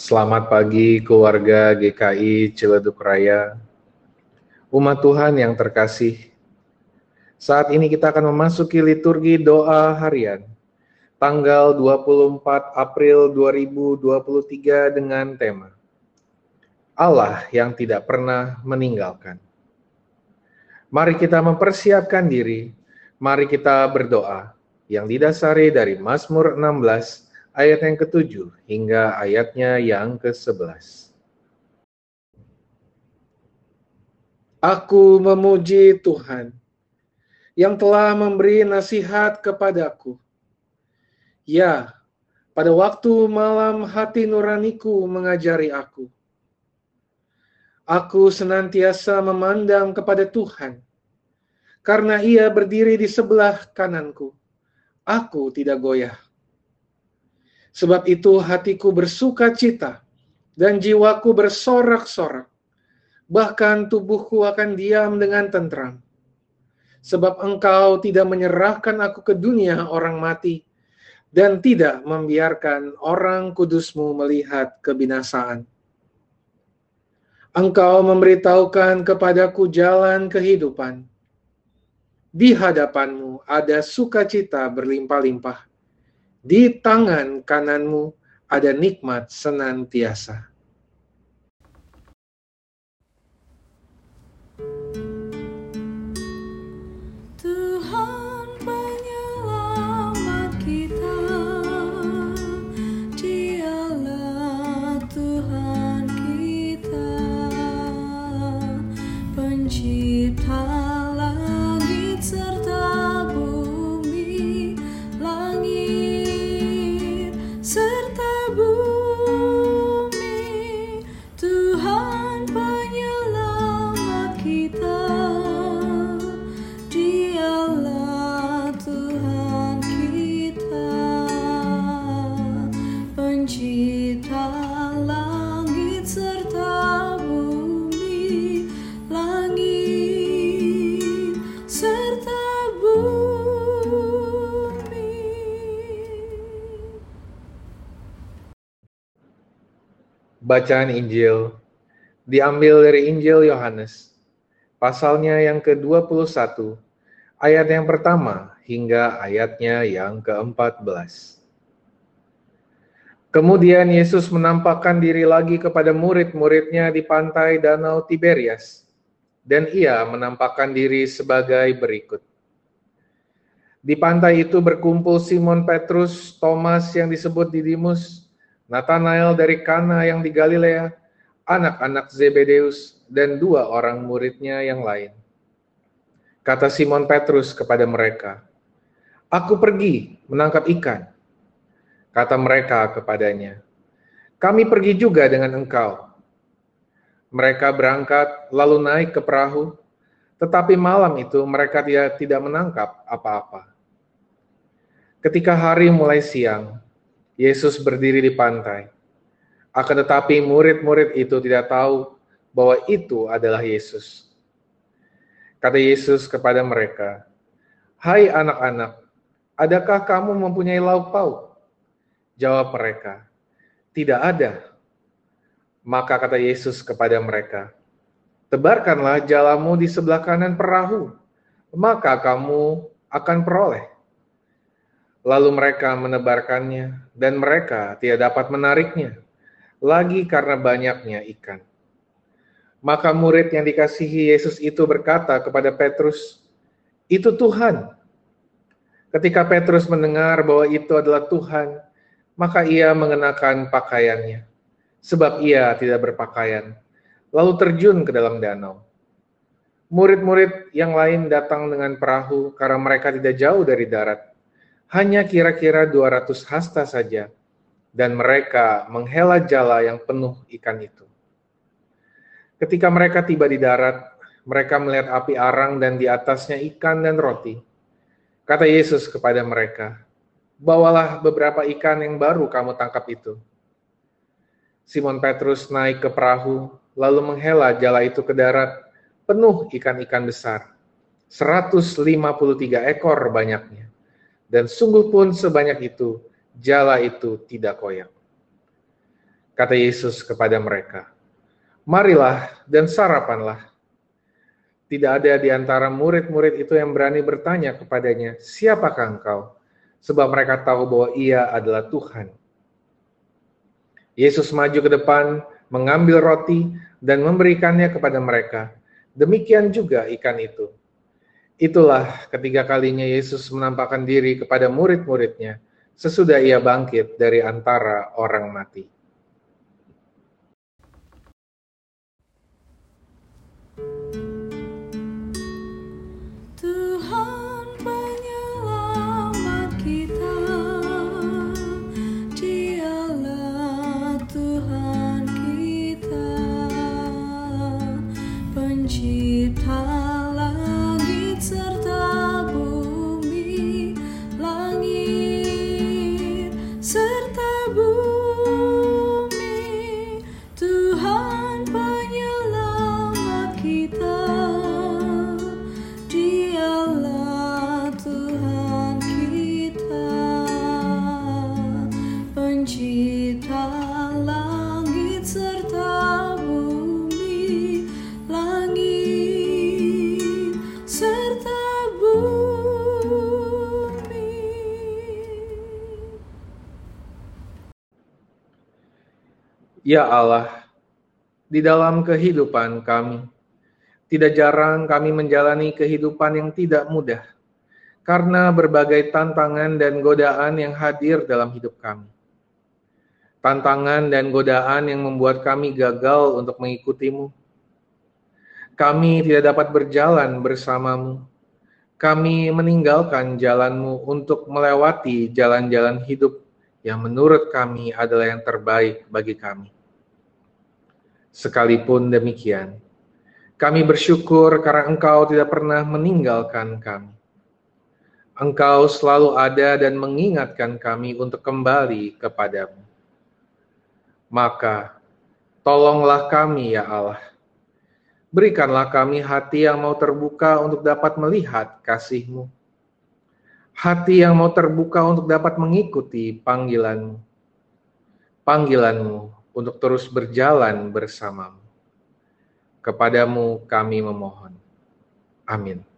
Selamat pagi keluarga GKI Ciledug Raya. Umat Tuhan yang terkasih, saat ini kita akan memasuki liturgi doa harian tanggal 24 April 2023 dengan tema Allah yang tidak pernah meninggalkan. Mari kita mempersiapkan diri, mari kita berdoa yang didasari dari Mazmur 16 ayat yang ketujuh hingga ayatnya yang ke-11. Aku memuji Tuhan yang telah memberi nasihat kepadaku. Ya, pada waktu malam hati nuraniku mengajari aku. Aku senantiasa memandang kepada Tuhan, karena ia berdiri di sebelah kananku. Aku tidak goyah. Sebab itu hatiku bersuka cita dan jiwaku bersorak-sorak. Bahkan tubuhku akan diam dengan tentram. Sebab engkau tidak menyerahkan aku ke dunia orang mati dan tidak membiarkan orang kudusmu melihat kebinasaan. Engkau memberitahukan kepadaku jalan kehidupan. Di hadapanmu ada sukacita berlimpah-limpah di tangan kananmu ada nikmat senantiasa. Bacaan Injil diambil dari Injil Yohanes, pasalnya yang ke-21, ayat yang pertama hingga ayatnya yang ke-14. Kemudian Yesus menampakkan diri lagi kepada murid-muridnya di pantai Danau Tiberias, dan ia menampakkan diri sebagai berikut. Di pantai itu berkumpul Simon Petrus, Thomas yang disebut Didimus, Nathanael dari Kana yang di Galilea, anak-anak Zebedeus, dan dua orang muridnya yang lain. Kata Simon Petrus kepada mereka, Aku pergi menangkap ikan. Kata mereka kepadanya, Kami pergi juga dengan engkau. Mereka berangkat lalu naik ke perahu, tetapi malam itu mereka tidak, menangkap apa-apa. Ketika hari mulai siang, Yesus berdiri di pantai. Akan tetapi murid-murid itu tidak tahu bahwa itu adalah Yesus. Kata Yesus kepada mereka, "Hai anak-anak, adakah kamu mempunyai lauk pauk?" Jawab mereka, "Tidak ada." Maka kata Yesus kepada mereka, "Tebarkanlah jalamu di sebelah kanan perahu, maka kamu akan peroleh." Lalu mereka menebarkannya, dan mereka tidak dapat menariknya, lagi karena banyaknya ikan. Maka murid yang dikasihi Yesus itu berkata kepada Petrus, "Itu Tuhan." Ketika Petrus mendengar bahwa itu adalah Tuhan, maka ia mengenakan pakaiannya, sebab ia tidak berpakaian, lalu terjun ke dalam danau. Murid-murid yang lain datang dengan perahu karena mereka tidak jauh dari darat hanya kira-kira 200 hasta saja, dan mereka menghela jala yang penuh ikan itu. Ketika mereka tiba di darat, mereka melihat api arang dan di atasnya ikan dan roti. Kata Yesus kepada mereka, "Bawalah beberapa ikan yang baru kamu tangkap itu." Simon Petrus naik ke perahu, lalu menghela jala itu ke darat, penuh ikan-ikan besar. 153 ekor banyaknya dan sungguh pun sebanyak itu, jala itu tidak koyak. Kata Yesus kepada mereka, Marilah dan sarapanlah. Tidak ada di antara murid-murid itu yang berani bertanya kepadanya, Siapakah engkau? Sebab mereka tahu bahwa ia adalah Tuhan. Yesus maju ke depan, mengambil roti, dan memberikannya kepada mereka. Demikian juga ikan itu. Itulah ketiga kalinya Yesus menampakkan diri kepada murid-muridnya sesudah ia bangkit dari antara orang mati. Ya Allah, di dalam kehidupan kami, tidak jarang kami menjalani kehidupan yang tidak mudah karena berbagai tantangan dan godaan yang hadir dalam hidup kami. Tantangan dan godaan yang membuat kami gagal untuk mengikutimu. Kami tidak dapat berjalan bersamamu. Kami meninggalkan jalanmu untuk melewati jalan-jalan hidup yang menurut kami adalah yang terbaik bagi kami. Sekalipun demikian, kami bersyukur karena Engkau tidak pernah meninggalkan kami. Engkau selalu ada dan mengingatkan kami untuk kembali kepadamu. Maka, tolonglah kami ya Allah. Berikanlah kami hati yang mau terbuka untuk dapat melihat kasih-Mu. Hati yang mau terbuka untuk dapat mengikuti panggilan-Mu. Panggilan-Mu untuk terus berjalan bersamamu. Kepadamu kami memohon. Amin.